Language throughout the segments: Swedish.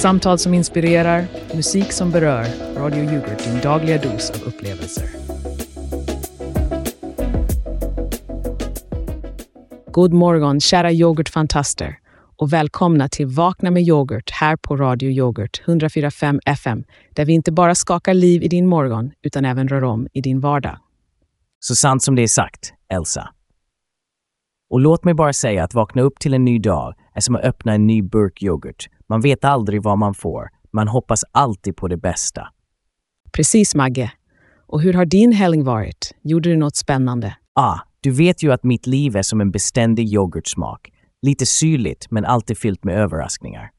Samtal som inspirerar, musik som berör. Radio Yoghurt, din dagliga dos av upplevelser. God morgon, kära yoghurtfantaster och välkomna till Vakna med yoghurt här på Radio Yoghurt 104.5 FM, där vi inte bara skakar liv i din morgon, utan även rör om i din vardag. Så sant som det är sagt, Elsa. Och låt mig bara säga att vakna upp till en ny dag är som att öppna en ny burk yoghurt. Man vet aldrig vad man får. Man hoppas alltid på det bästa. Precis, Magge. Och hur har din helg varit? Gjorde du något spännande? Ah, du vet ju att mitt liv är som en beständig yoghurtsmak. Lite syrligt, men alltid fyllt med överraskningar.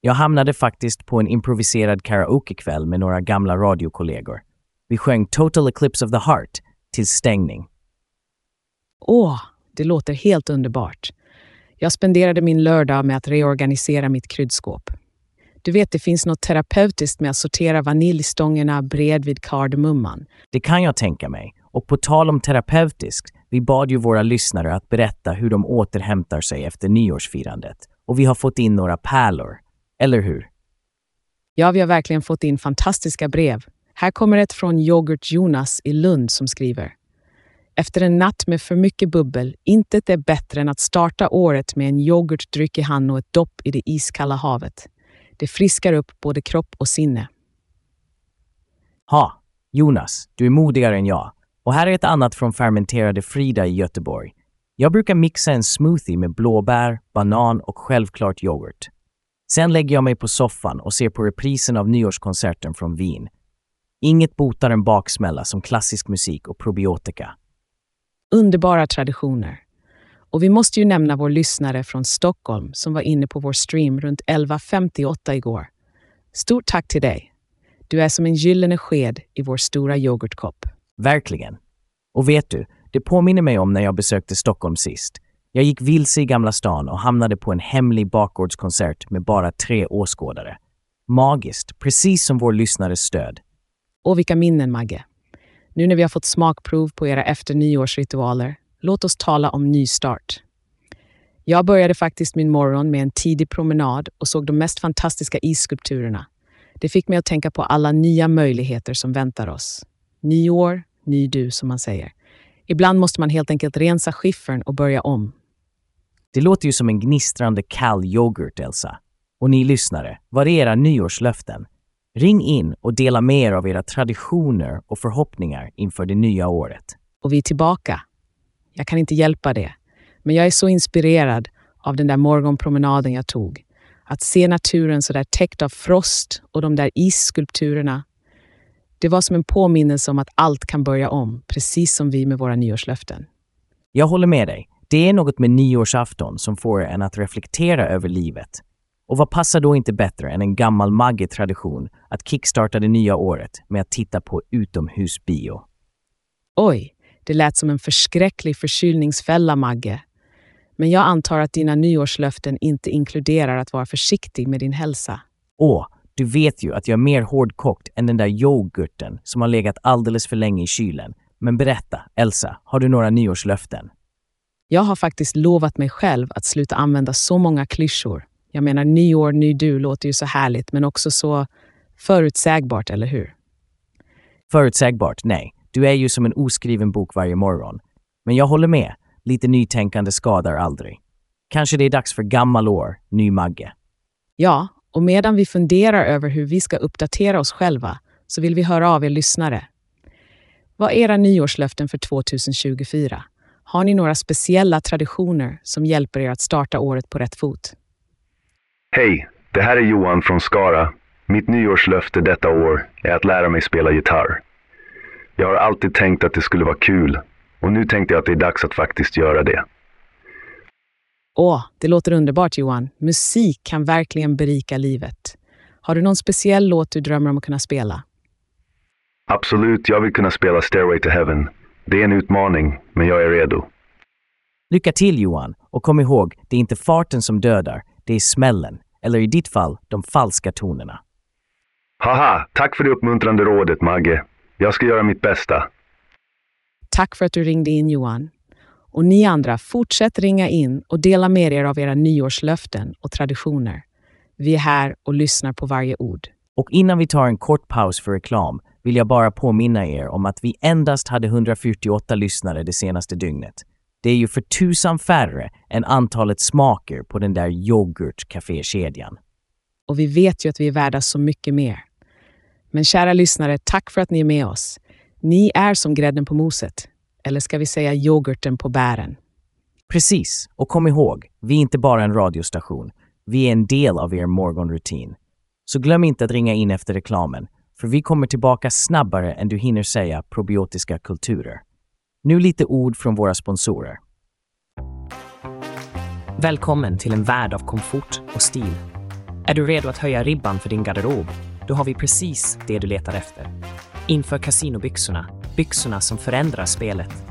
Jag hamnade faktiskt på en improviserad karaokekväll med några gamla radiokollegor. Vi sjöng Total Eclipse of the Heart till stängning. Åh, det låter helt underbart. Jag spenderade min lördag med att reorganisera mitt kryddskåp. Du vet, det finns något terapeutiskt med att sortera vaniljstångerna bredvid kardemumman. Det kan jag tänka mig. Och på tal om terapeutiskt, vi bad ju våra lyssnare att berätta hur de återhämtar sig efter nyårsfirandet. Och vi har fått in några pärlor. Eller hur? Ja, vi har verkligen fått in fantastiska brev. Här kommer ett från Yoghurt Jonas i Lund som skriver. Efter en natt med för mycket bubbel, intet är bättre än att starta året med en yoghurtdryck i hand och ett dopp i det iskalla havet. Det friskar upp både kropp och sinne. Ha, Jonas, du är modigare än jag. Och här är ett annat från fermenterade Frida i Göteborg. Jag brukar mixa en smoothie med blåbär, banan och självklart yoghurt. Sen lägger jag mig på soffan och ser på reprisen av nyårskonserten från Wien. Inget botar en baksmälla som klassisk musik och probiotika. Underbara traditioner. Och vi måste ju nämna vår lyssnare från Stockholm som var inne på vår stream runt 11.58 igår. Stort tack till dig. Du är som en gyllene sked i vår stora yoghurtkopp. Verkligen. Och vet du, det påminner mig om när jag besökte Stockholm sist. Jag gick vilse i Gamla stan och hamnade på en hemlig bakgårdskonsert med bara tre åskådare. Magiskt, precis som vår lyssnares stöd. Och vilka minnen, Magge. Nu när vi har fått smakprov på era efter nyårsritualer, låt oss tala om nystart. Jag började faktiskt min morgon med en tidig promenad och såg de mest fantastiska isskulpturerna. Det fick mig att tänka på alla nya möjligheter som väntar oss. Nyår, ny du, som man säger. Ibland måste man helt enkelt rensa skiffern och börja om. Det låter ju som en gnistrande kall yoghurt, Elsa. Och ni lyssnare, vad är era nyårslöften? Ring in och dela med er av era traditioner och förhoppningar inför det nya året. Och vi är tillbaka. Jag kan inte hjälpa det. Men jag är så inspirerad av den där morgonpromenaden jag tog. Att se naturen så där täckt av frost och de där isskulpturerna. Det var som en påminnelse om att allt kan börja om, precis som vi med våra nyårslöften. Jag håller med dig. Det är något med nyårsafton som får en att reflektera över livet. Och vad passar då inte bättre än en gammal Magge-tradition att kickstarta det nya året med att titta på utomhusbio? Oj, det lät som en förskräcklig förkylningsfälla, Magge. Men jag antar att dina nyårslöften inte inkluderar att vara försiktig med din hälsa. Åh, du vet ju att jag är mer hårdkokt än den där yoghurten som har legat alldeles för länge i kylen. Men berätta, Elsa, har du några nyårslöften? Jag har faktiskt lovat mig själv att sluta använda så många klyschor. Jag menar, nyår, ny du låter ju så härligt, men också så förutsägbart, eller hur? Förutsägbart? Nej. Du är ju som en oskriven bok varje morgon. Men jag håller med. Lite nytänkande skadar aldrig. Kanske det är dags för gammal år, ny Magge. Ja, och medan vi funderar över hur vi ska uppdatera oss själva så vill vi höra av er lyssnare. Vad är era nyårslöften för 2024? Har ni några speciella traditioner som hjälper er att starta året på rätt fot? Hej, det här är Johan från Skara. Mitt nyårslöfte detta år är att lära mig spela gitarr. Jag har alltid tänkt att det skulle vara kul och nu tänkte jag att det är dags att faktiskt göra det. Åh, det låter underbart Johan. Musik kan verkligen berika livet. Har du någon speciell låt du drömmer om att kunna spela? Absolut, jag vill kunna spela Stairway to Heaven. Det är en utmaning, men jag är redo. Lycka till Johan och kom ihåg, det är inte farten som dödar, det är smällen. Eller i ditt fall, de falska tonerna. Haha, tack för det uppmuntrande rådet Magge. Jag ska göra mitt bästa. Tack för att du ringde in Johan. Och ni andra, fortsätt ringa in och dela med er av era nyårslöften och traditioner. Vi är här och lyssnar på varje ord. Och innan vi tar en kort paus för reklam vill jag bara påminna er om att vi endast hade 148 lyssnare det senaste dygnet. Det är ju för tusan färre än antalet smaker på den där yoghurtcafékedjan. Och vi vet ju att vi är värda så mycket mer. Men kära lyssnare, tack för att ni är med oss. Ni är som grädden på moset. Eller ska vi säga yoghurten på bären? Precis, och kom ihåg, vi är inte bara en radiostation. Vi är en del av er morgonrutin. Så glöm inte att ringa in efter reklamen, för vi kommer tillbaka snabbare än du hinner säga probiotiska kulturer. Nu lite ord från våra sponsorer. Välkommen till en värld av komfort och stil. Är du redo att höja ribban för din garderob? Då har vi precis det du letar efter. Inför Casinobyxorna, byxorna som förändrar spelet.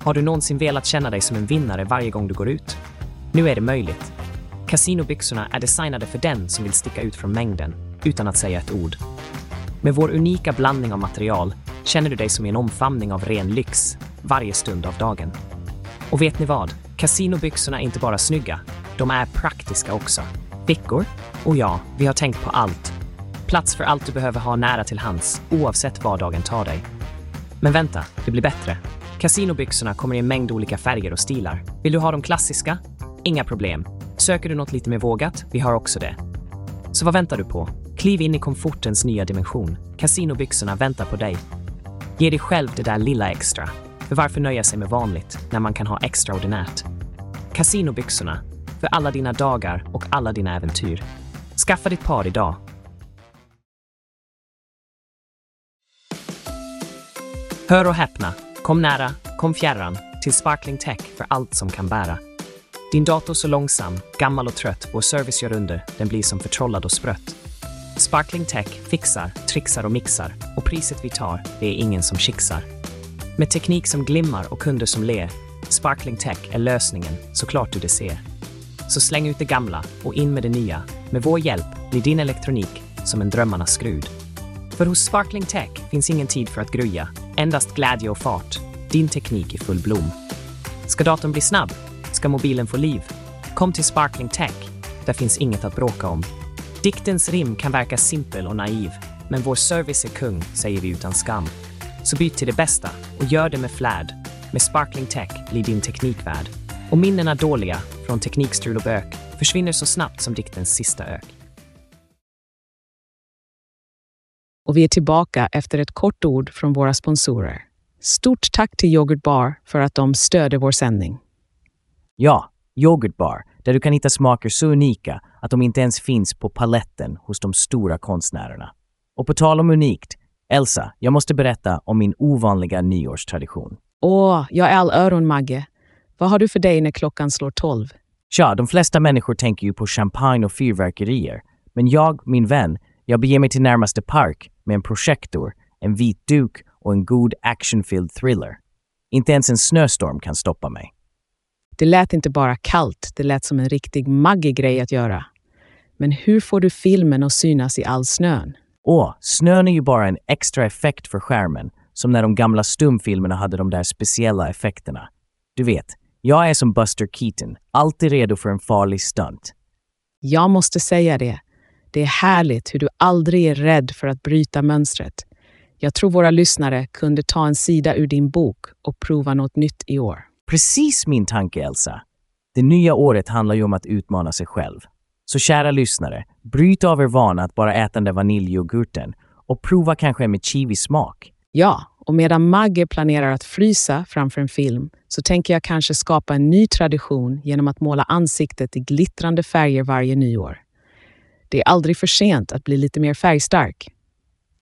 Har du någonsin velat känna dig som en vinnare varje gång du går ut? Nu är det möjligt. Casinobyxorna är designade för den som vill sticka ut från mängden utan att säga ett ord. Med vår unika blandning av material känner du dig som i en omfamning av ren lyx varje stund av dagen. Och vet ni vad? Casinobyxorna är inte bara snygga, de är praktiska också. Fickor? Och ja, vi har tänkt på allt. Plats för allt du behöver ha nära till hands, oavsett var dagen tar dig. Men vänta, det blir bättre. Casinobyxorna kommer i en mängd olika färger och stilar. Vill du ha de klassiska? Inga problem. Söker du något lite mer vågat? Vi har också det. Så vad väntar du på? Kliv in i komfortens nya dimension. Casinobyxorna väntar på dig. Ge dig själv det där lilla extra. För varför nöja sig med vanligt när man kan ha extraordinärt? Casinobyxorna. För alla dina dagar och alla dina äventyr. Skaffa ditt par idag. Hör och häpna. Kom nära, kom fjärran till Sparkling Tech för allt som kan bära. Din dator så långsam, gammal och trött, vår service gör under, den blir som förtrollad och sprött. Sparkling Tech fixar, trixar och mixar och priset vi tar, det är ingen som kixar. Med teknik som glimmar och kunder som ler, Sparkling Tech är lösningen, såklart du det ser. Så släng ut det gamla och in med det nya. Med vår hjälp blir din elektronik som en drömmarnas skrud. För hos Sparkling Tech finns ingen tid för att gruja, endast glädje och fart. Din teknik i full blom. Ska datorn bli snabb? Ska mobilen få liv? Kom till Sparkling Tech. Där finns inget att bråka om. Diktens rim kan verka simpel och naiv, men vår service är kung, säger vi utan skam. Så byt till det bästa och gör det med flärd. Med Sparkling Tech blir din teknikvärd. Och minnena dåliga från teknikstrul och bök försvinner så snabbt som diktens sista ök. Och vi är tillbaka efter ett kort ord från våra sponsorer. Stort tack till Yoghurt Bar för att de stöder vår sändning. Ja, yoghurtbar, där du kan hitta smaker så unika att de inte ens finns på paletten hos de stora konstnärerna. Och på tal om unikt, Elsa, jag måste berätta om min ovanliga nyårstradition. Åh, jag är all öron, Magge. Vad har du för dig när klockan slår tolv? Tja, de flesta människor tänker ju på champagne och fyrverkerier. Men jag, min vän, jag beger mig till närmaste park med en projektor, en vit duk och en god actionfylld thriller. Inte ens en snöstorm kan stoppa mig. Det lät inte bara kallt, det lät som en riktig Magge-grej att göra. Men hur får du filmen att synas i all snön? Åh, snön är ju bara en extra effekt för skärmen, som när de gamla stumfilmerna hade de där speciella effekterna. Du vet, jag är som Buster Keaton, alltid redo för en farlig stunt. Jag måste säga det. Det är härligt hur du aldrig är rädd för att bryta mönstret. Jag tror våra lyssnare kunde ta en sida ur din bok och prova något nytt i år. Precis min tanke, Elsa. Det nya året handlar ju om att utmana sig själv. Så kära lyssnare, bryt av er vana att bara äta den där vaniljyoghurten och prova kanske med kiwi-smak. Ja, och medan Magge planerar att frysa framför en film så tänker jag kanske skapa en ny tradition genom att måla ansiktet i glittrande färger varje nyår. Det är aldrig för sent att bli lite mer färgstark.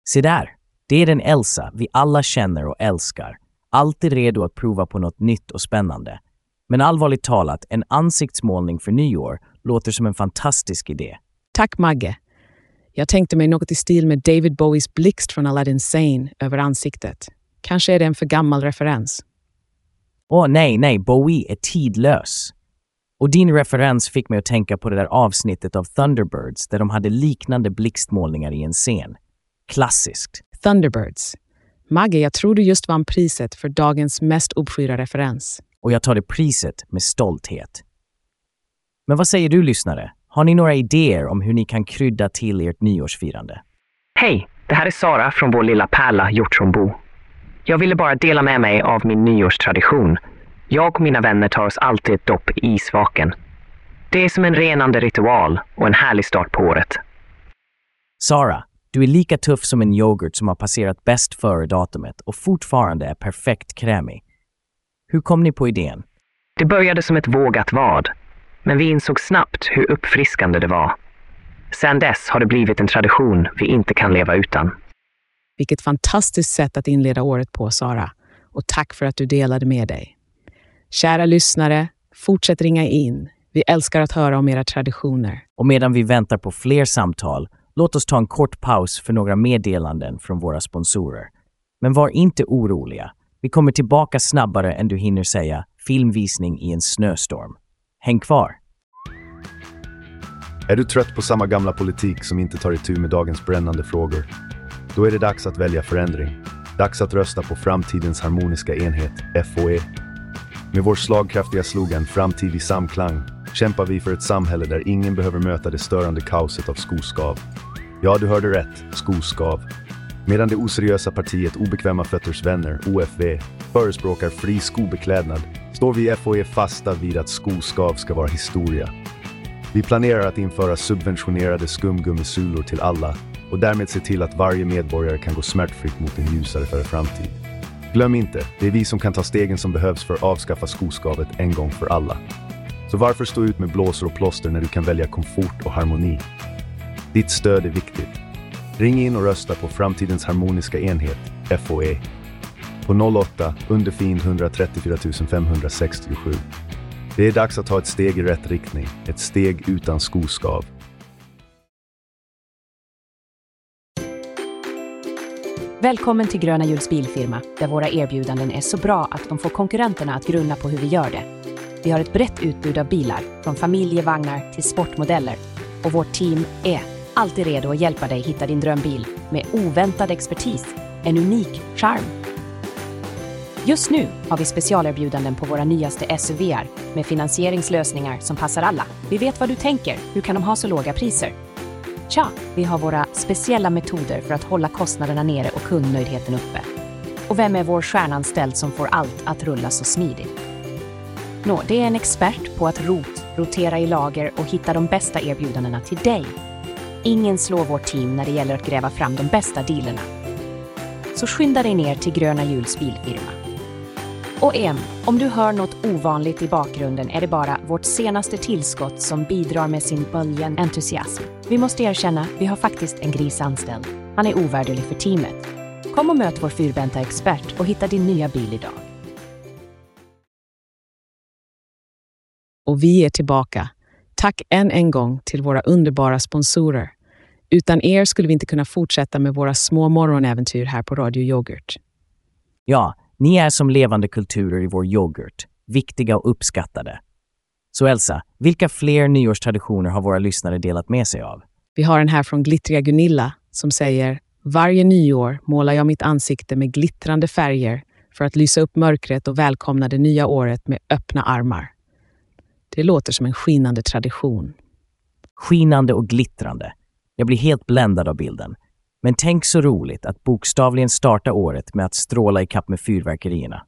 Se där, det är den Elsa vi alla känner och älskar. Alltid redo att prova på något nytt och spännande. Men allvarligt talat, en ansiktsmålning för nyår låter som en fantastisk idé. Tack Magge. Jag tänkte mig något i stil med David Bowies blixt från Aladdin Sane över ansiktet. Kanske är det en för gammal referens. Åh nej, nej, Bowie är tidlös. Och din referens fick mig att tänka på det där avsnittet av Thunderbirds där de hade liknande blixtmålningar i en scen. Klassiskt. Thunderbirds. Magge, jag tror du just vann priset för dagens mest obskyra referens. Och jag tar det priset med stolthet. Men vad säger du lyssnare? Har ni några idéer om hur ni kan krydda till ert nyårsfirande? Hej, det här är Sara från vår lilla pärla Hjortronbo. Jag ville bara dela med mig av min nyårstradition. Jag och mina vänner tar oss alltid ett dopp i isvaken. Det är som en renande ritual och en härlig start på året. Sara, du är lika tuff som en yoghurt som har passerat bäst före-datumet och fortfarande är perfekt krämig. Hur kom ni på idén? Det började som ett vågat vad, men vi insåg snabbt hur uppfriskande det var. Sedan dess har det blivit en tradition vi inte kan leva utan. Vilket fantastiskt sätt att inleda året på, Sara. Och tack för att du delade med dig. Kära lyssnare, fortsätt ringa in. Vi älskar att höra om era traditioner. Och medan vi väntar på fler samtal, låt oss ta en kort paus för några meddelanden från våra sponsorer. Men var inte oroliga. Vi kommer tillbaka snabbare än du hinner säga filmvisning i en snöstorm. Häng kvar! Är du trött på samma gamla politik som inte tar itu med dagens brännande frågor? Då är det dags att välja förändring. Dags att rösta på Framtidens harmoniska enhet, FOE. Med vår slagkraftiga slogan Framtid i samklang kämpar vi för ett samhälle där ingen behöver möta det störande kaoset av skoskav. Ja, du hörde rätt, skoskav. Medan det oseriösa partiet Obekväma Fötters Vänner, OFV, förespråkar fri skobeklädnad står vi i FOE fasta vid att skoskav ska vara historia. Vi planerar att införa subventionerade skumgummisulor till alla och därmed se till att varje medborgare kan gå smärtfritt mot en ljusare för framtid. Glöm inte, det är vi som kan ta stegen som behövs för att avskaffa skoskavet en gång för alla. Så varför stå ut med blåsor och plåster när du kan välja komfort och harmoni? Ditt stöd är viktigt. Ring in och rösta på Framtidens harmoniska enhet, FOE, på 08 underfin 134 567. Det är dags att ta ett steg i rätt riktning, ett steg utan skoskav. Välkommen till Gröna Hjuls bilfirma, där våra erbjudanden är så bra att de får konkurrenterna att grunna på hur vi gör det. Vi har ett brett utbud av bilar, från familjevagnar till sportmodeller. Och vårt team är alltid redo att hjälpa dig hitta din drömbil med oväntad expertis, en unik charm. Just nu har vi specialerbjudanden på våra nyaste SUVar med finansieringslösningar som passar alla. Vi vet vad du tänker, hur kan de ha så låga priser? Tja, vi har våra speciella metoder för att hålla kostnaderna nere och kundnöjdheten uppe. Och vem är vår stjärnanställd som får allt att rulla så smidigt? Nå, det är en expert på att rot, rotera i lager och hitta de bästa erbjudandena till dig. Ingen slår vårt team när det gäller att gräva fram de bästa dealerna. Så skynda dig ner till Gröna Hjuls bilfirma. Och en, om du hör något ovanligt i bakgrunden är det bara vårt senaste tillskott som bidrar med sin böljen entusiasm. Vi måste erkänna, vi har faktiskt en gris anställd. Han är ovärderlig för teamet. Kom och möt vår fyrbenta expert och hitta din nya bil idag. Och vi är tillbaka. Tack än en gång till våra underbara sponsorer. Utan er skulle vi inte kunna fortsätta med våra små morgonäventyr här på Radio Yoghurt. Ja, ni är som levande kulturer i vår yoghurt, viktiga och uppskattade. Så Elsa, vilka fler nyårstraditioner har våra lyssnare delat med sig av? Vi har en här från Glittriga Gunilla som säger Varje nyår målar jag mitt ansikte med glittrande färger för att lysa upp mörkret och välkomna det nya året med öppna armar. Det låter som en skinande tradition. Skinande och glittrande. Jag blir helt bländad av bilden. Men tänk så roligt att bokstavligen starta året med att stråla i kapp med fyrverkerierna.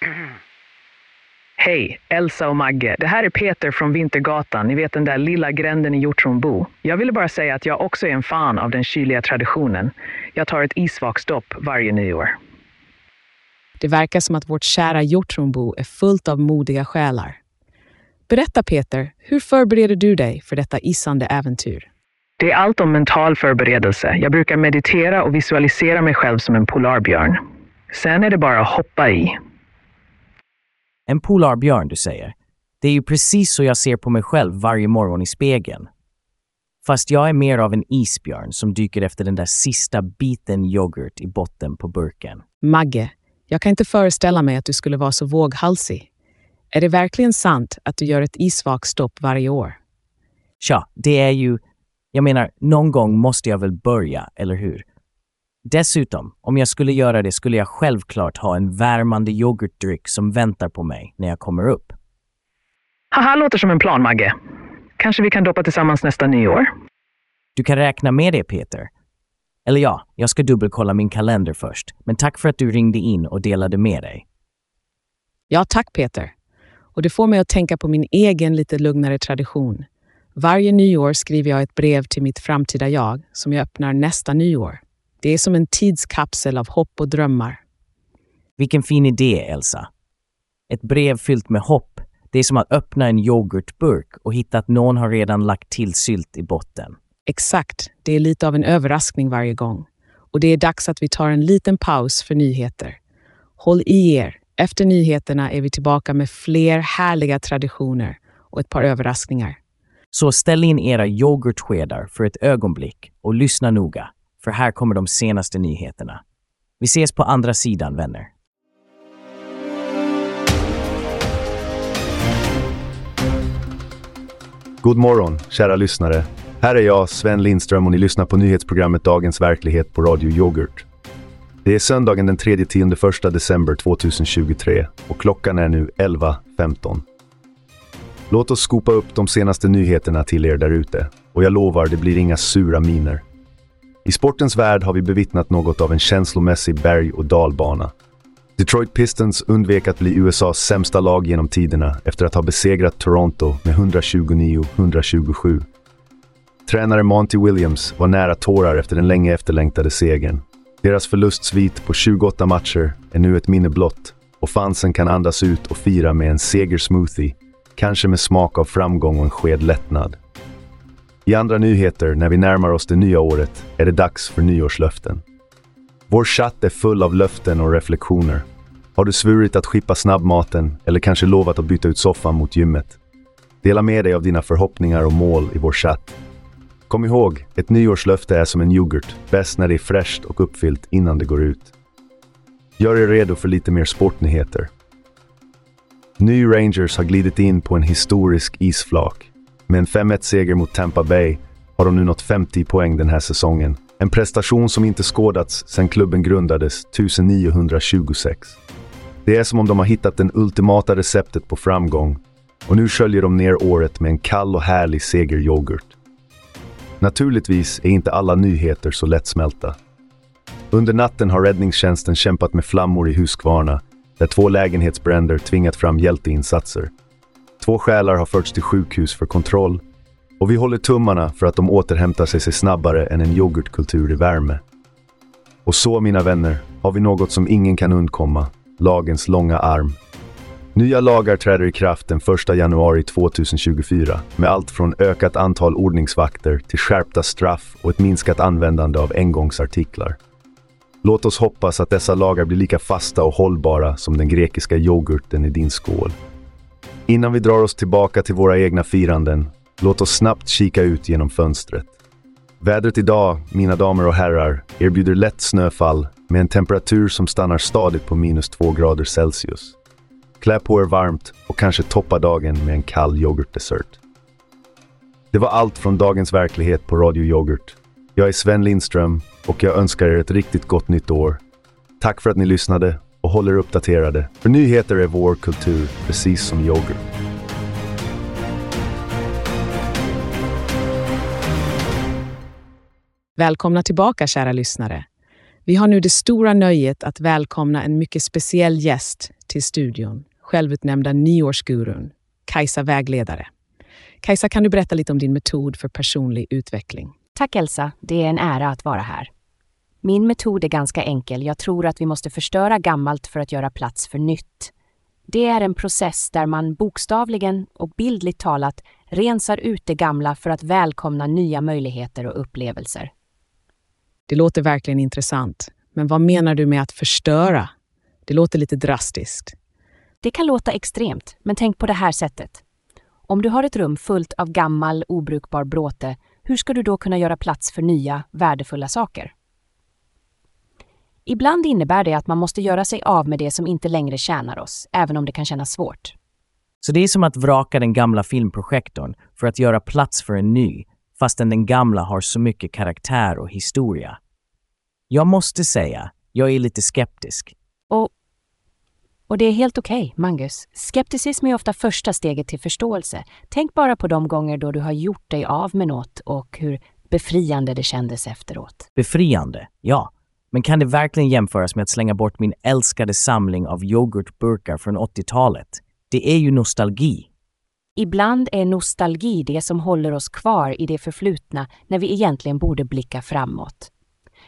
Hej, Elsa och Magge. Det här är Peter från Vintergatan. Ni vet den där lilla gränden i Hjortronbo. Jag ville bara säga att jag också är en fan av den kyliga traditionen. Jag tar ett isvakstopp varje nyår. Det verkar som att vårt kära Hjortronbo är fullt av modiga själar. Berätta Peter, hur förbereder du dig för detta isande äventyr? Det är allt om mental förberedelse. Jag brukar meditera och visualisera mig själv som en polarbjörn. Sen är det bara att hoppa i. En polarbjörn, du säger. Det är ju precis så jag ser på mig själv varje morgon i spegeln. Fast jag är mer av en isbjörn som dyker efter den där sista biten yoghurt i botten på burken. Magge, jag kan inte föreställa mig att du skulle vara så våghalsig. Är det verkligen sant att du gör ett isvakstopp varje år? Tja, det är ju... Jag menar, någon gång måste jag väl börja, eller hur? Dessutom, om jag skulle göra det skulle jag självklart ha en värmande yoghurtdryck som väntar på mig när jag kommer upp. Haha, låter som en plan, Magge. Kanske vi kan doppa tillsammans nästa nyår? Du kan räkna med det, Peter. Eller ja, jag ska dubbelkolla min kalender först. Men tack för att du ringde in och delade med dig. Ja, tack Peter. Och det får mig att tänka på min egen lite lugnare tradition. Varje nyår skriver jag ett brev till mitt framtida jag som jag öppnar nästa nyår. Det är som en tidskapsel av hopp och drömmar. Vilken fin idé, Elsa. Ett brev fyllt med hopp. Det är som att öppna en yoghurtburk och hitta att någon har redan lagt till sylt i botten. Exakt, det är lite av en överraskning varje gång. Och det är dags att vi tar en liten paus för nyheter. Håll i er, efter nyheterna är vi tillbaka med fler härliga traditioner och ett par överraskningar. Så ställ in era yoghurtskedar för ett ögonblick och lyssna noga, för här kommer de senaste nyheterna. Vi ses på andra sidan, vänner. God morgon, kära lyssnare. Här är jag, Sven Lindström och ni lyssnar på nyhetsprogrammet Dagens verklighet på Radio Yoghurt. Det är söndagen den 3-1 december 2023 och klockan är nu 11.15. Låt oss skopa upp de senaste nyheterna till er därute och jag lovar, det blir inga sura miner. I sportens värld har vi bevittnat något av en känslomässig berg- och dalbana. Detroit Pistons undvek att bli USAs sämsta lag genom tiderna efter att ha besegrat Toronto med 129-127. Tränare Monty Williams var nära tårar efter den länge efterlängtade segern. Deras förlustsvit på 28 matcher är nu ett minne blott och fansen kan andas ut och fira med en segersmoothie, kanske med smak av framgång och en sked lättnad. I andra nyheter, när vi närmar oss det nya året, är det dags för nyårslöften. Vår chatt är full av löften och reflektioner. Har du svurit att skippa snabbmaten eller kanske lovat att byta ut soffan mot gymmet? Dela med dig av dina förhoppningar och mål i vår chatt. Kom ihåg, ett nyårslöfte är som en yoghurt, bäst när det är fräscht och uppfyllt innan det går ut. Gör er redo för lite mer sportnyheter. Ny Rangers har glidit in på en historisk isflak. Med en 5-1-seger mot Tampa Bay har de nu nått 50 poäng den här säsongen. En prestation som inte skådats sedan klubben grundades 1926. Det är som om de har hittat det ultimata receptet på framgång och nu sköljer de ner året med en kall och härlig segeryoghurt. Naturligtvis är inte alla nyheter så lättsmälta. Under natten har räddningstjänsten kämpat med flammor i Huskvarna, där två lägenhetsbränder tvingat fram hjälteinsatser. Två själar har förts till sjukhus för kontroll och vi håller tummarna för att de återhämtar sig, sig snabbare än en yoghurtkultur i värme. Och så, mina vänner, har vi något som ingen kan undkomma, lagens långa arm. Nya lagar träder i kraft den 1 januari 2024 med allt från ökat antal ordningsvakter till skärpta straff och ett minskat användande av engångsartiklar. Låt oss hoppas att dessa lagar blir lika fasta och hållbara som den grekiska yoghurten i din skål. Innan vi drar oss tillbaka till våra egna firanden, låt oss snabbt kika ut genom fönstret. Vädret idag, mina damer och herrar, erbjuder lätt snöfall med en temperatur som stannar stadigt på minus 2 grader Celsius. Klä på er varmt och kanske toppa dagen med en kall yoghurtdessert. Det var allt från dagens verklighet på Radio Yoghurt. Jag är Sven Lindström och jag önskar er ett riktigt gott nytt år. Tack för att ni lyssnade och håller er uppdaterade. För nyheter är vår kultur, precis som yoghurt. Välkomna tillbaka kära lyssnare. Vi har nu det stora nöjet att välkomna en mycket speciell gäst till studion, självutnämnda nyårsgurun, Kajsa Vägledare. Kajsa, kan du berätta lite om din metod för personlig utveckling? Tack Elsa, det är en ära att vara här. Min metod är ganska enkel. Jag tror att vi måste förstöra gammalt för att göra plats för nytt. Det är en process där man bokstavligen och bildligt talat rensar ut det gamla för att välkomna nya möjligheter och upplevelser. Det låter verkligen intressant. Men vad menar du med att förstöra? Det låter lite drastiskt. Det kan låta extremt, men tänk på det här sättet. Om du har ett rum fullt av gammal, obrukbar bråte, hur ska du då kunna göra plats för nya, värdefulla saker? Ibland innebär det att man måste göra sig av med det som inte längre tjänar oss, även om det kan kännas svårt. Så det är som att vraka den gamla filmprojektorn för att göra plats för en ny, fastän den gamla har så mycket karaktär och historia. Jag måste säga, jag är lite skeptisk. Och, och det är helt okej, Mangus. Skepticism är ofta första steget till förståelse. Tänk bara på de gånger då du har gjort dig av med något och hur befriande det kändes efteråt. Befriande, ja. Men kan det verkligen jämföras med att slänga bort min älskade samling av yoghurtburkar från 80-talet? Det är ju nostalgi. Ibland är nostalgi det som håller oss kvar i det förflutna när vi egentligen borde blicka framåt.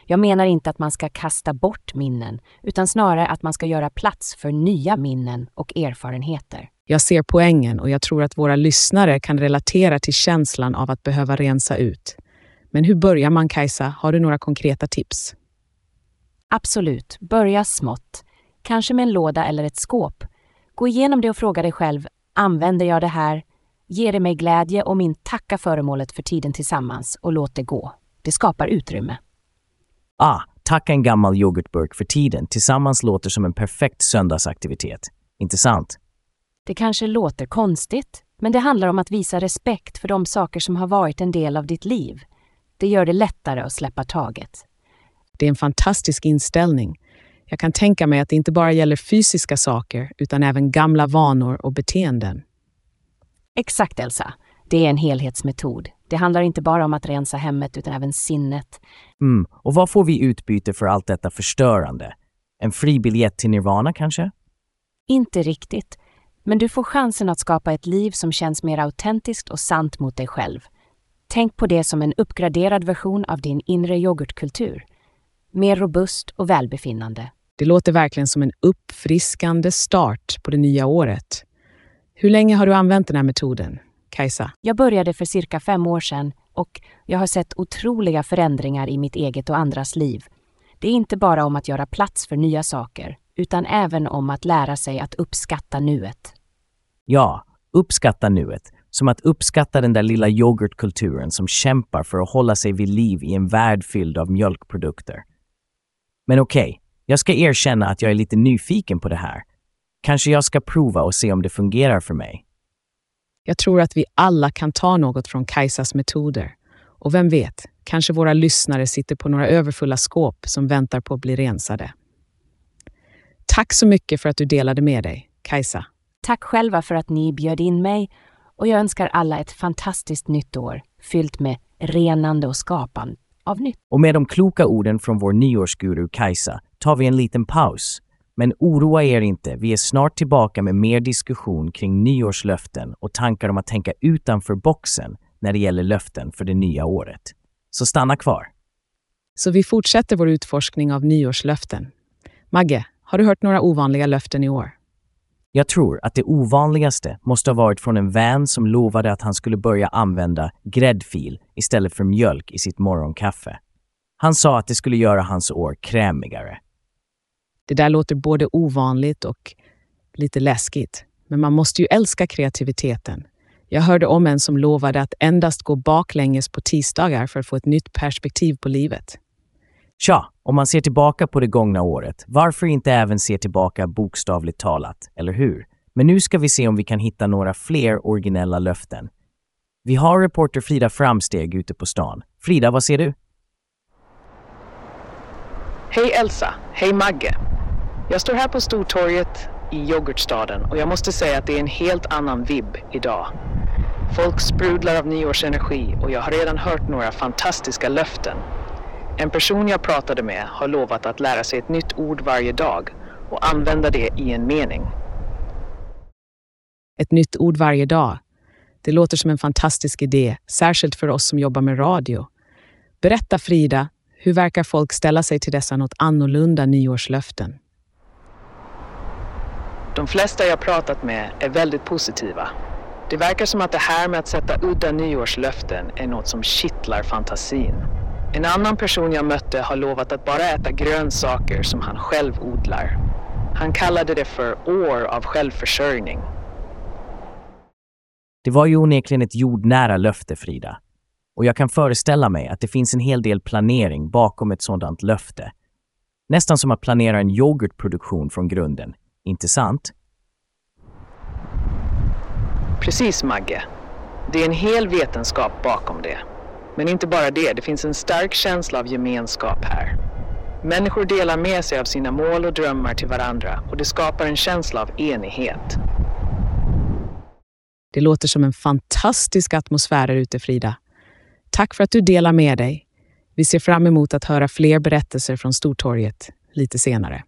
Jag menar inte att man ska kasta bort minnen, utan snarare att man ska göra plats för nya minnen och erfarenheter. Jag ser poängen och jag tror att våra lyssnare kan relatera till känslan av att behöva rensa ut. Men hur börjar man, Kajsa? Har du några konkreta tips? Absolut, börja smått. Kanske med en låda eller ett skåp. Gå igenom det och fråga dig själv, använder jag det här? Ger det mig glädje och min tacka föremålet för tiden tillsammans och låt det gå. Det skapar utrymme. Ah, tacka en gammal yoghurtburk för tiden tillsammans låter som en perfekt söndagsaktivitet. Inte sant? Det kanske låter konstigt, men det handlar om att visa respekt för de saker som har varit en del av ditt liv. Det gör det lättare att släppa taget. Det är en fantastisk inställning. Jag kan tänka mig att det inte bara gäller fysiska saker utan även gamla vanor och beteenden. Exakt, Elsa. Det är en helhetsmetod. Det handlar inte bara om att rensa hemmet utan även sinnet. Mm, och vad får vi utbyte för allt detta förstörande? En fri biljett till Nirvana kanske? Inte riktigt. Men du får chansen att skapa ett liv som känns mer autentiskt och sant mot dig själv. Tänk på det som en uppgraderad version av din inre yoghurtkultur. Mer robust och välbefinnande. Det låter verkligen som en uppfriskande start på det nya året. Hur länge har du använt den här metoden, Kajsa? Jag började för cirka fem år sedan och jag har sett otroliga förändringar i mitt eget och andras liv. Det är inte bara om att göra plats för nya saker, utan även om att lära sig att uppskatta nuet. Ja, uppskatta nuet. Som att uppskatta den där lilla yoghurtkulturen som kämpar för att hålla sig vid liv i en värld fylld av mjölkprodukter. Men okej, okay, jag ska erkänna att jag är lite nyfiken på det här. Kanske jag ska prova och se om det fungerar för mig. Jag tror att vi alla kan ta något från Kajsas metoder. Och vem vet, kanske våra lyssnare sitter på några överfulla skåp som väntar på att bli rensade. Tack så mycket för att du delade med dig, Kajsa. Tack själva för att ni bjöd in mig och jag önskar alla ett fantastiskt nytt år fyllt med renande och skapande av nytt. Och med de kloka orden från vår nyårsguru Kajsa tar vi en liten paus. Men oroa er inte, vi är snart tillbaka med mer diskussion kring nyårslöften och tankar om att tänka utanför boxen när det gäller löften för det nya året. Så stanna kvar. Så vi fortsätter vår utforskning av nyårslöften. Magge, har du hört några ovanliga löften i år? Jag tror att det ovanligaste måste ha varit från en vän som lovade att han skulle börja använda gräddfil istället för mjölk i sitt morgonkaffe. Han sa att det skulle göra hans år krämigare. Det där låter både ovanligt och lite läskigt. Men man måste ju älska kreativiteten. Jag hörde om en som lovade att endast gå baklänges på tisdagar för att få ett nytt perspektiv på livet. Tja, om man ser tillbaka på det gångna året, varför inte även se tillbaka bokstavligt talat, eller hur? Men nu ska vi se om vi kan hitta några fler originella löften. Vi har reporter Frida Framsteg ute på stan. Frida, vad ser du? Hej Elsa, hej Magge. Jag står här på Stortorget i yoghurtstaden och jag måste säga att det är en helt annan vibb idag. Folk sprudlar av nyårsenergi och jag har redan hört några fantastiska löften en person jag pratade med har lovat att lära sig ett nytt ord varje dag och använda det i en mening. Ett nytt ord varje dag. Det låter som en fantastisk idé, särskilt för oss som jobbar med radio. Berätta Frida, hur verkar folk ställa sig till dessa något annorlunda nyårslöften? De flesta jag pratat med är väldigt positiva. Det verkar som att det här med att sätta udda nyårslöften är något som kittlar fantasin. En annan person jag mötte har lovat att bara äta grönsaker som han själv odlar. Han kallade det för år av självförsörjning. Det var ju onekligen ett jordnära löfte, Frida. Och jag kan föreställa mig att det finns en hel del planering bakom ett sådant löfte. Nästan som att planera en yoghurtproduktion från grunden, inte sant? Precis, Magge. Det är en hel vetenskap bakom det. Men inte bara det, det finns en stark känsla av gemenskap här. Människor delar med sig av sina mål och drömmar till varandra och det skapar en känsla av enighet. Det låter som en fantastisk atmosfär där ute, Frida. Tack för att du delar med dig. Vi ser fram emot att höra fler berättelser från Stortorget lite senare.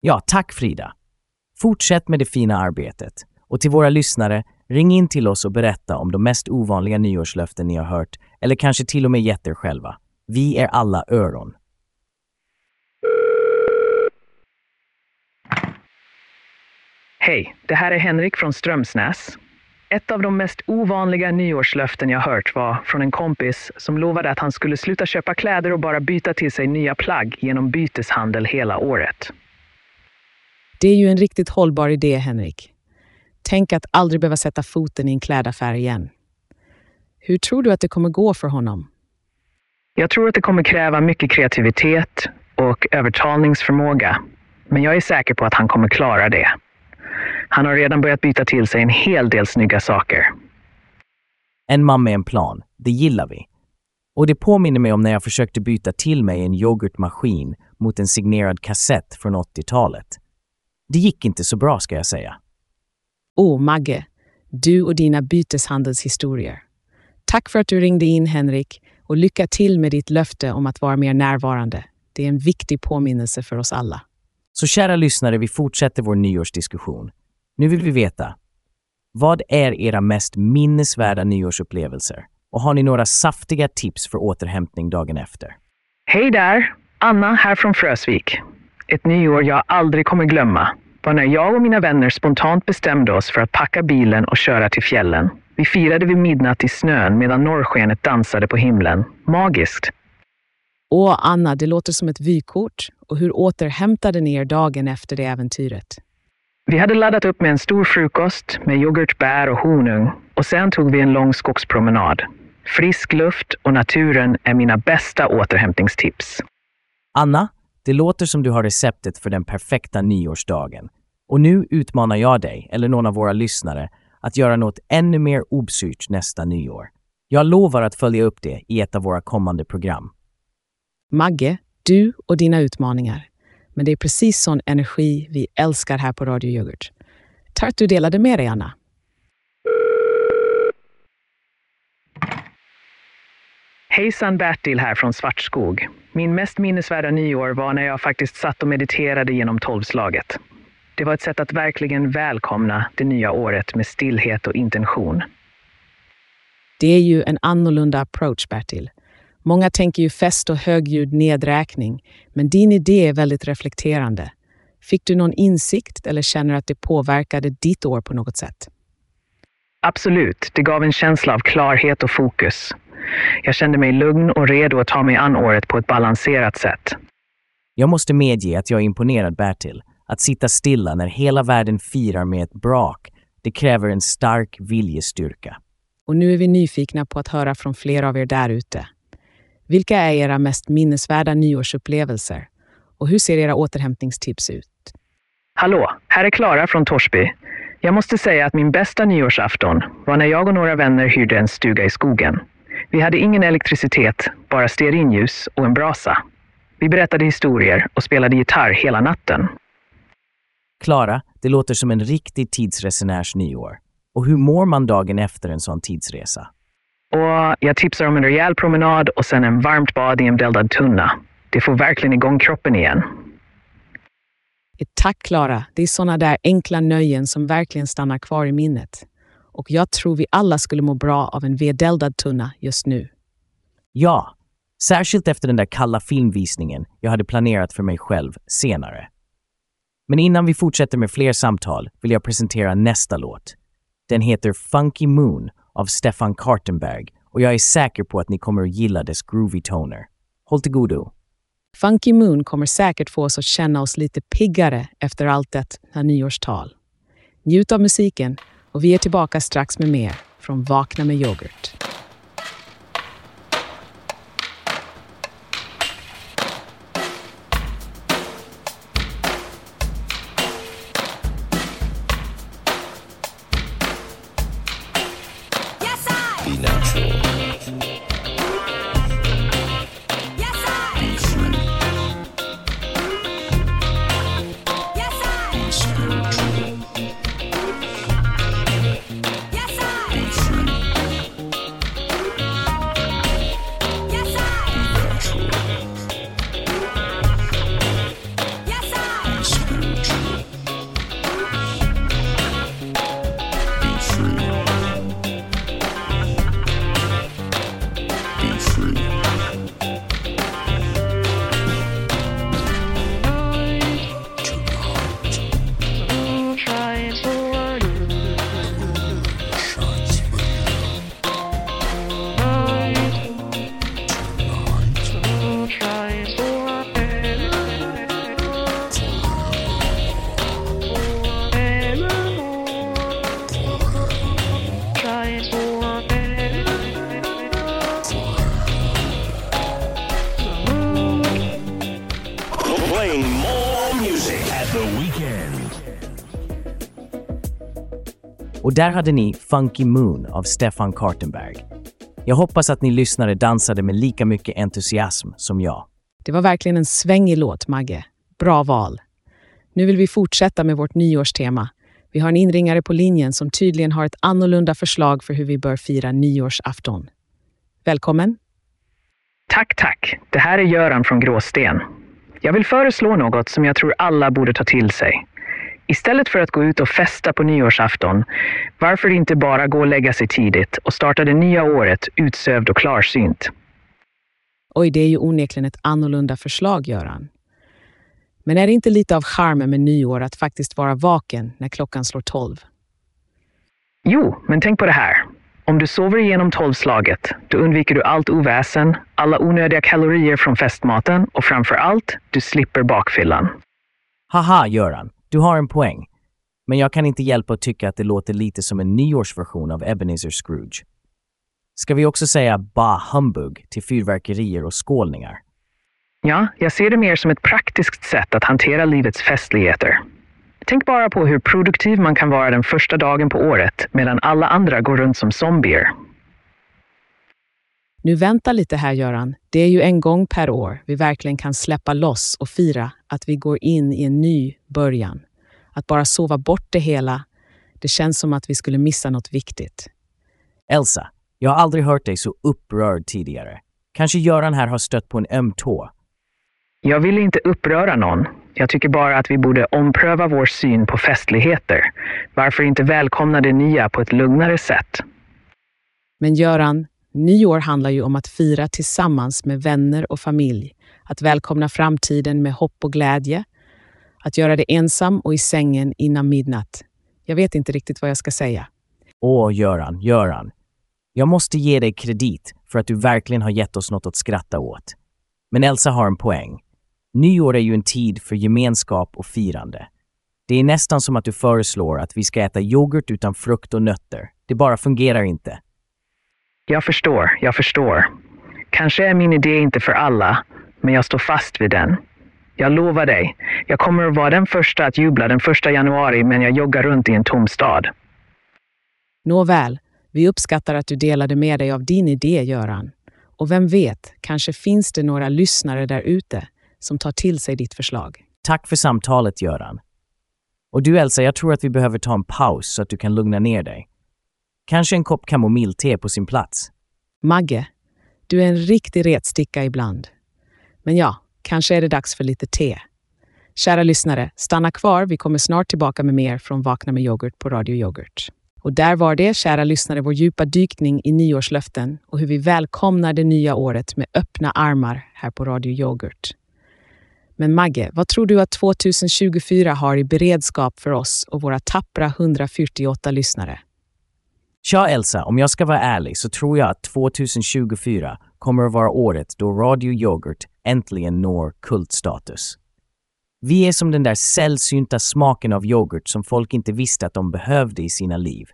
Ja, tack Frida. Fortsätt med det fina arbetet. Och till våra lyssnare, ring in till oss och berätta om de mest ovanliga nyårslöften ni har hört eller kanske till och med gett er själva. Vi är alla öron. Hej, det här är Henrik från Strömsnäs. Ett av de mest ovanliga nyårslöften jag hört var från en kompis som lovade att han skulle sluta köpa kläder och bara byta till sig nya plagg genom byteshandel hela året. Det är ju en riktigt hållbar idé, Henrik. Tänk att aldrig behöva sätta foten i en klädaffär igen. Hur tror du att det kommer gå för honom? Jag tror att det kommer kräva mycket kreativitet och övertalningsförmåga. Men jag är säker på att han kommer klara det. Han har redan börjat byta till sig en hel del snygga saker. En man med en plan, det gillar vi. Och det påminner mig om när jag försökte byta till mig en yoghurtmaskin mot en signerad kassett från 80-talet. Det gick inte så bra ska jag säga. Åh, Magge, du och dina byteshandelshistorier. Tack för att du ringde in, Henrik, och lycka till med ditt löfte om att vara mer närvarande. Det är en viktig påminnelse för oss alla. Så kära lyssnare, vi fortsätter vår nyårsdiskussion. Nu vill vi veta, vad är era mest minnesvärda nyårsupplevelser? Och har ni några saftiga tips för återhämtning dagen efter? Hej där! Anna här från Frösvik. Ett nyår jag aldrig kommer glömma var när jag och mina vänner spontant bestämde oss för att packa bilen och köra till fjällen. Vi firade vid midnatt i snön medan norrskenet dansade på himlen. Magiskt! Åh, Anna, det låter som ett vykort. Och hur återhämtade ni er dagen efter det äventyret? Vi hade laddat upp med en stor frukost med yoghurt, bär och honung och sen tog vi en lång skogspromenad. Frisk luft och naturen är mina bästa återhämtningstips. Anna, det låter som du har receptet för den perfekta nyårsdagen. Och nu utmanar jag dig, eller någon av våra lyssnare, att göra något ännu mer obsyrt nästa nyår. Jag lovar att följa upp det i ett av våra kommande program. Magge, du och dina utmaningar. Men det är precis sån energi vi älskar här på Radio Yoghurt. Tack att du delade med dig, Anna. Hejsan Bertil här från Svartskog. Min mest minnesvärda nyår var när jag faktiskt satt och mediterade genom tolvslaget. Det var ett sätt att verkligen välkomna det nya året med stillhet och intention. Det är ju en annorlunda approach, Bertil. Många tänker ju fest och högljudd nedräkning, men din idé är väldigt reflekterande. Fick du någon insikt eller känner att det påverkade ditt år på något sätt? Absolut, det gav en känsla av klarhet och fokus. Jag kände mig lugn och redo att ta mig an året på ett balanserat sätt. Jag måste medge att jag är imponerad, Bertil. Att sitta stilla när hela världen firar med ett brak, det kräver en stark viljestyrka. Och nu är vi nyfikna på att höra från flera av er där ute. Vilka är era mest minnesvärda nyårsupplevelser? Och hur ser era återhämtningstips ut? Hallå, här är Klara från Torsby. Jag måste säga att min bästa nyårsafton var när jag och några vänner hyrde en stuga i skogen. Vi hade ingen elektricitet, bara stearinljus och en brasa. Vi berättade historier och spelade gitarr hela natten. Klara, det låter som en riktig tidsresenärs nyår. Och hur mår man dagen efter en sån tidsresa? Och jag tipsar om en rejäl promenad och sen en varmt bad i en bläldad tunna. Det får verkligen igång kroppen igen. Tack Klara, det är såna där enkla nöjen som verkligen stannar kvar i minnet. Och jag tror vi alla skulle må bra av en vedeldad tunna just nu. Ja, särskilt efter den där kalla filmvisningen jag hade planerat för mig själv senare. Men innan vi fortsätter med fler samtal vill jag presentera nästa låt. Den heter Funky Moon av Stefan Kartenberg och jag är säker på att ni kommer att gilla dess groovy toner. Håll till godo! Funky Moon kommer säkert få oss att känna oss lite piggare efter allt detta nyårstal. Njut av musiken och vi är tillbaka strax med mer från Vakna med yoghurt. Be natural. Och där hade ni Funky Moon av Stefan Kartenberg. Jag hoppas att ni lyssnare dansade med lika mycket entusiasm som jag. Det var verkligen en svängig låt, Magge. Bra val. Nu vill vi fortsätta med vårt nyårstema. Vi har en inringare på linjen som tydligen har ett annorlunda förslag för hur vi bör fira nyårsafton. Välkommen! Tack, tack. Det här är Göran från Gråsten. Jag vill föreslå något som jag tror alla borde ta till sig. Istället för att gå ut och festa på nyårsafton, varför inte bara gå och lägga sig tidigt och starta det nya året utsövd och klarsynt? Oj, det är ju onekligen ett annorlunda förslag, Göran. Men är det inte lite av charmen med nyår att faktiskt vara vaken när klockan slår tolv? Jo, men tänk på det här. Om du sover igenom tolvslaget, då undviker du allt oväsen, alla onödiga kalorier från festmaten och framför allt, du slipper bakfyllan. Haha, Göran. Du har en poäng. Men jag kan inte hjälpa att tycka att det låter lite som en nyårsversion av Ebenezer Scrooge. Ska vi också säga ba humbug till fyrverkerier och skålningar? Ja, jag ser det mer som ett praktiskt sätt att hantera livets festligheter. Tänk bara på hur produktiv man kan vara den första dagen på året medan alla andra går runt som zombier. Nu vänta lite här, Göran. Det är ju en gång per år vi verkligen kan släppa loss och fira att vi går in i en ny början. Att bara sova bort det hela, det känns som att vi skulle missa något viktigt. Elsa, jag har aldrig hört dig så upprörd tidigare. Kanske Göran här har stött på en öm tå. Jag vill inte uppröra någon. Jag tycker bara att vi borde ompröva vår syn på festligheter. Varför inte välkomna det nya på ett lugnare sätt? Men Göran, nyår handlar ju om att fira tillsammans med vänner och familj. Att välkomna framtiden med hopp och glädje. Att göra det ensam och i sängen innan midnatt. Jag vet inte riktigt vad jag ska säga. Åh, Göran, Göran. Jag måste ge dig kredit för att du verkligen har gett oss något att skratta åt. Men Elsa har en poäng. Nyår är ju en tid för gemenskap och firande. Det är nästan som att du föreslår att vi ska äta yoghurt utan frukt och nötter. Det bara fungerar inte. Jag förstår, jag förstår. Kanske är min idé inte för alla, men jag står fast vid den. Jag lovar dig, jag kommer att vara den första att jubla den första januari men jag joggar runt i en tom stad. Nåväl, vi uppskattar att du delade med dig av din idé, Göran. Och vem vet, kanske finns det några lyssnare där ute som tar till sig ditt förslag. Tack för samtalet, Göran. Och du Elsa, jag tror att vi behöver ta en paus så att du kan lugna ner dig. Kanske en kopp kamomillte på sin plats. Magge, du är en riktig retsticka ibland. Men ja, kanske är det dags för lite te. Kära lyssnare, stanna kvar. Vi kommer snart tillbaka med mer från Vakna med yoghurt på Radio Yoghurt. Och där var det, kära lyssnare, vår djupa dykning i nyårslöften och hur vi välkomnar det nya året med öppna armar här på Radio Yoghurt. Men Magge, vad tror du att 2024 har i beredskap för oss och våra tappra 148 lyssnare? Tja Elsa, om jag ska vara ärlig så tror jag att 2024 kommer att vara året då Radio Yoghurt äntligen når kultstatus. Vi är som den där sällsynta smaken av yoghurt som folk inte visste att de behövde i sina liv.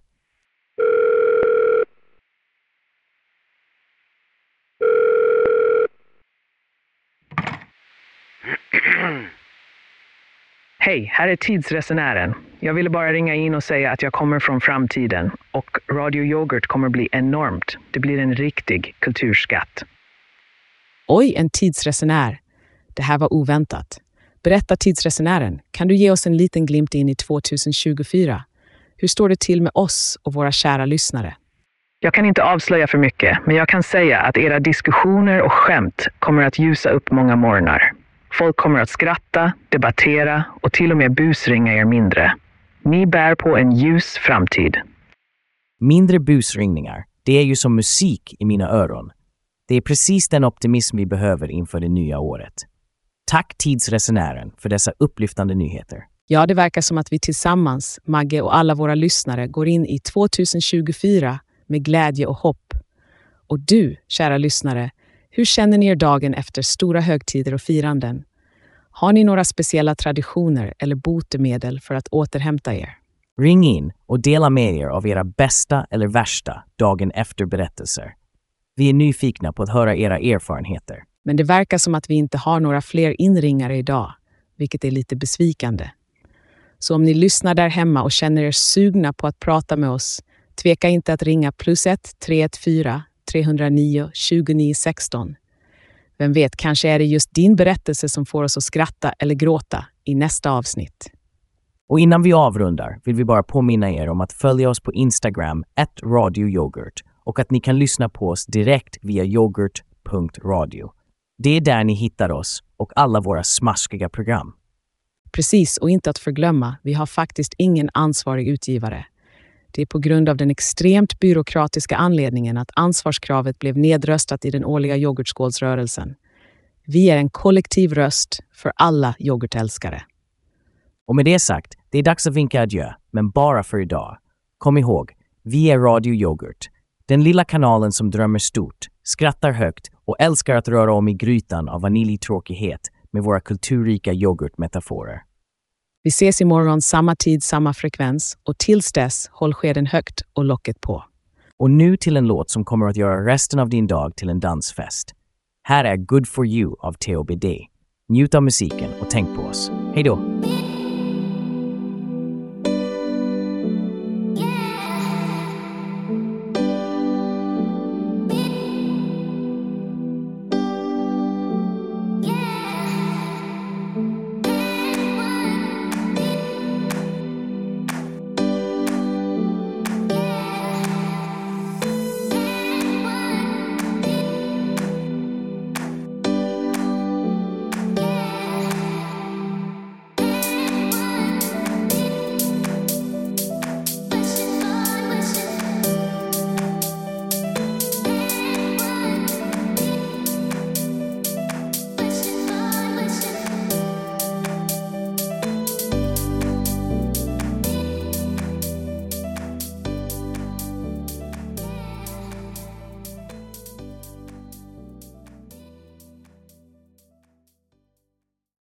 Hej, här är tidsresenären. Jag ville bara ringa in och säga att jag kommer från framtiden och Radio Yoghurt kommer bli enormt. Det blir en riktig kulturskatt. Oj, en tidsresenär. Det här var oväntat. Berätta tidsresenären, kan du ge oss en liten glimt in i 2024? Hur står det till med oss och våra kära lyssnare? Jag kan inte avslöja för mycket, men jag kan säga att era diskussioner och skämt kommer att ljusa upp många morgnar. Folk kommer att skratta, debattera och till och med busringa er mindre. Ni bär på en ljus framtid. Mindre busringningar, det är ju som musik i mina öron. Det är precis den optimism vi behöver inför det nya året. Tack tidsresenären för dessa upplyftande nyheter. Ja, det verkar som att vi tillsammans, Magge och alla våra lyssnare, går in i 2024 med glädje och hopp. Och du, kära lyssnare, hur känner ni er dagen efter stora högtider och firanden? Har ni några speciella traditioner eller botemedel för att återhämta er? Ring in och dela med er av era bästa eller värsta dagen efter-berättelser. Vi är nyfikna på att höra era erfarenheter. Men det verkar som att vi inte har några fler inringare idag, vilket är lite besvikande. Så om ni lyssnar där hemma och känner er sugna på att prata med oss, tveka inte att ringa plus 1 314 309 2916. Vem vet, kanske är det just din berättelse som får oss att skratta eller gråta i nästa avsnitt. Och innan vi avrundar vill vi bara påminna er om att följa oss på Instagram, radioyoghurt, och att ni kan lyssna på oss direkt via yoghurt.radio. Det är där ni hittar oss och alla våra smaskiga program. Precis, och inte att förglömma, vi har faktiskt ingen ansvarig utgivare. Det är på grund av den extremt byråkratiska anledningen att ansvarskravet blev nedröstat i den årliga yoghurtskålsrörelsen. Vi är en kollektiv röst för alla yoghurtälskare. Och med det sagt, det är dags att vinka adjö, men bara för idag. Kom ihåg, vi är Radio Yoghurt. Den lilla kanalen som drömmer stort, skrattar högt och älskar att röra om i grytan av vaniljtråkighet med våra kulturrika yoghurtmetaforer. Vi ses imorgon samma tid, samma frekvens och tills dess, håll skeden högt och locket på. Och nu till en låt som kommer att göra resten av din dag till en dansfest. Här är Good for you av TOBD. Njut av musiken och tänk på oss. Hej då!